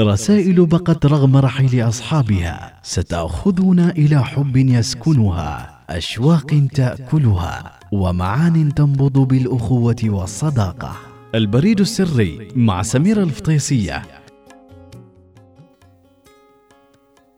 رسائل بقت رغم رحيل أصحابها ستأخذنا إلى حب يسكنها أشواق تأكلها ومعان تنبض بالأخوة والصداقة. البريد السري مع سميرة الفطيسية.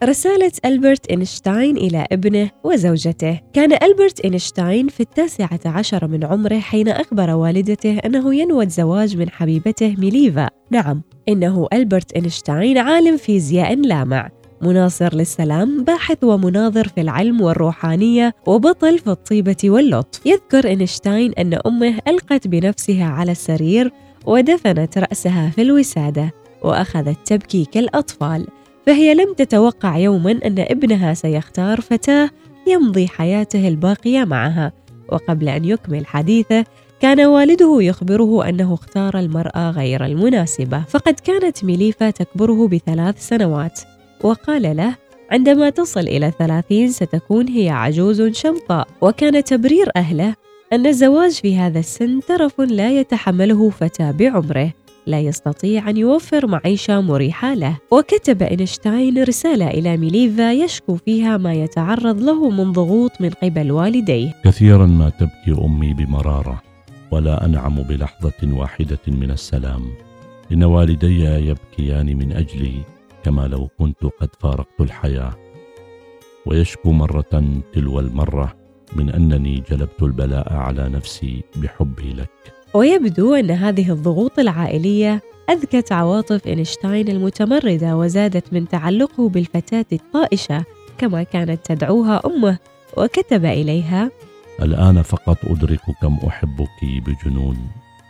رسالة ألبرت إينشتاين إلى ابنه وزوجته. كان ألبرت إينشتاين في التاسعة عشر من عمره حين أخبر والدته أنه ينوى الزواج من حبيبته ميليفا. نعم إنه ألبرت إينشتاين عالم فيزياء لامع مناصر للسلام باحث ومناظر في العلم والروحانية وبطل في الطيبة واللطف. يذكر إينشتاين أن أمه ألقت بنفسها على السرير ودفنت رأسها في الوسادة وأخذت تبكي كالأطفال فهي لم تتوقع يوما أن ابنها سيختار فتاة يمضي حياته الباقية معها وقبل أن يكمل حديثه كان والده يخبره أنه اختار المرأة غير المناسبة فقد كانت ميليفا تكبره بثلاث سنوات. وقال له عندما تصل إلى الثلاثين ستكون هي عجوز شمطاء وكان تبرير أهله أن الزواج في هذا السن ترف لا يتحمله فتى بعمره. لا يستطيع أن يوفر معيشة مريحة له. وكتب إينشتاين رسالة إلى ميليفا يشكو فيها ما يتعرض له من ضغوط من قبل والديه. كثيرا ما تبكي أمي بمرارة ولا أنعم بلحظة واحدة من السلام. إن والدي يبكيان من أجلي كما لو كنت قد فارقت الحياة. ويشكو مرة تلو المرة من أنني جلبت البلاء على نفسي بحبي لك. ويبدو أن هذه الضغوط العائلية أذكت عواطف إينشتاين المتمردة وزادت من تعلقه بالفتاة الطائشة كما كانت تدعوها أمه وكتب إليها الآن فقط أدرك كم أحبك بجنون.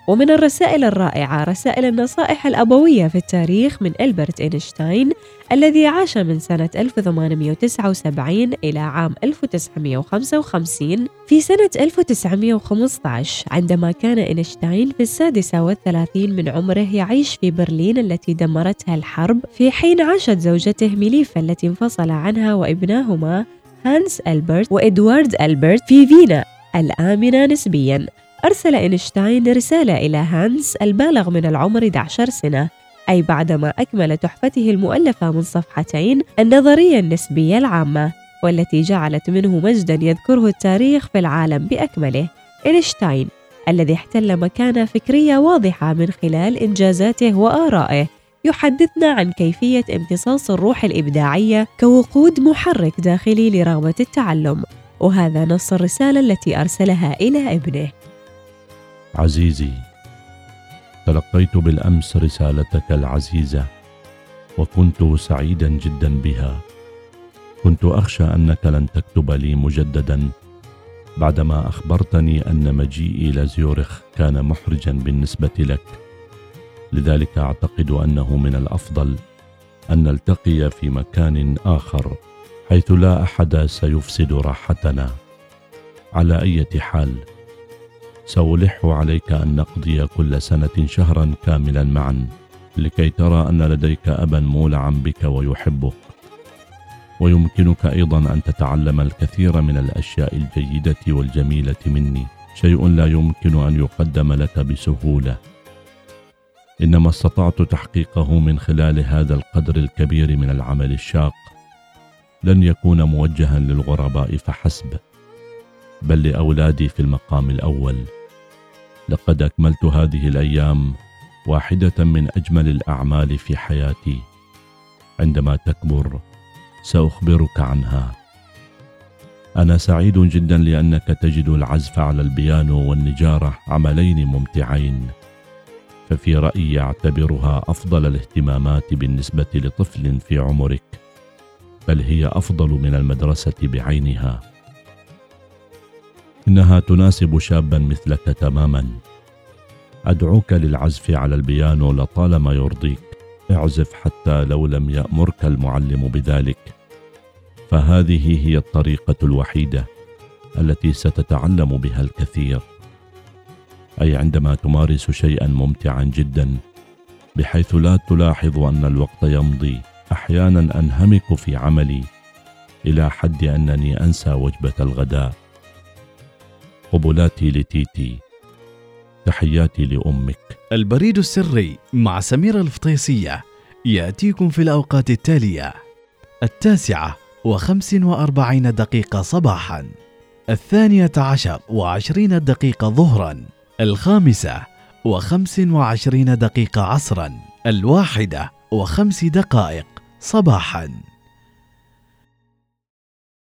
ومن الرسائل الرائعة رسائل النصائح الأبوية في التاريخ من ألبرت إينشتاين الذي عاش من سنة 1879 إلى عام 1955 في سنة 1915 عندما كان إينشتاين في السادسة والثلاثين من عمره يعيش في برلين التي دمرتها الحرب في حين عاشت زوجته ميليفا التي انفصل عنها وابناهما هانس ألبرت وإدوارد ألبرت في فيينا الآمنة نسبياً. أرسل إينشتاين رسالة إلى هانس البالغ من العمر 11 سنة أي بعدما أكمل تحفته المؤلفة من صفحتين النظرية النسبية العامة والتي جعلت منه مجدا يذكره التاريخ في العالم بأكمله. إينشتاين الذي احتل مكانة فكرية واضحة من خلال إنجازاته وآرائه يحدثنا عن كيفية امتصاص الروح الإبداعية كوقود محرك داخلي لرغبة التعلم وهذا نص الرسالة التي أرسلها إلى ابنه. عزيزي تلقيت بالأمس رسالتك العزيزة وكنت سعيدا جدا بها. كنت أخشى أنك لن تكتب لي مجددا بعدما أخبرتني أن مجيئي إلى زيورخ كان محرجا بالنسبة لك. لذلك أعتقد أنه من الأفضل أن نلتقي في مكان آخر حيث لا أحد سيفسد راحتنا. على أي حال سألح عليك أن نقضي كل سنة شهرا كاملا معا لكي ترى أن لديك أبا مولعا بك ويحبك. ويمكنك أيضا أن تتعلم الكثير من الأشياء الجيدة والجميلة مني. شيء لا يمكن أن يقدم لك بسهولة. إنما استطعت تحقيقه من خلال هذا القدر الكبير من العمل الشاق. لن يكون موجها للغرباء فحسب. بل لأولادي في المقام الأول. لقد أكملت هذه الأيام واحدة من أجمل الأعمال في حياتي. عندما تكبر سأخبرك عنها. أنا سعيد جدا لأنك تجد العزف على البيانو والنجارة عملين ممتعين. ففي رأيي أعتبرها أفضل الاهتمامات بالنسبة لطفل في عمرك بل هي أفضل من المدرسة بعينها. إنها تناسب شابا مثلك تماما. أدعوك للعزف على البيانو لطالما يرضيك. اعزف حتى لو لم يأمرك المعلم بذلك. فهذه هي الطريقة الوحيدة التي ستتعلم بها الكثير. أي عندما تمارس شيئا ممتعا جدا بحيث لا تلاحظ أن الوقت يمضي أحيانا أنهمك في عملي إلى حد أنني أنسى وجبة الغداء. قبلاتي لتيتي. تحياتي لأمك. البريد السري مع سميرة الفطيسية. يأتيكم في الأوقات التالية. التاسعة وخمس وأربعين دقيقة صباحا. الثانية عشر وعشرين دقيقة ظهرا. الخامسة وخمس وعشرين دقيقة عصرا. الواحدة وخمس دقائق صباحا.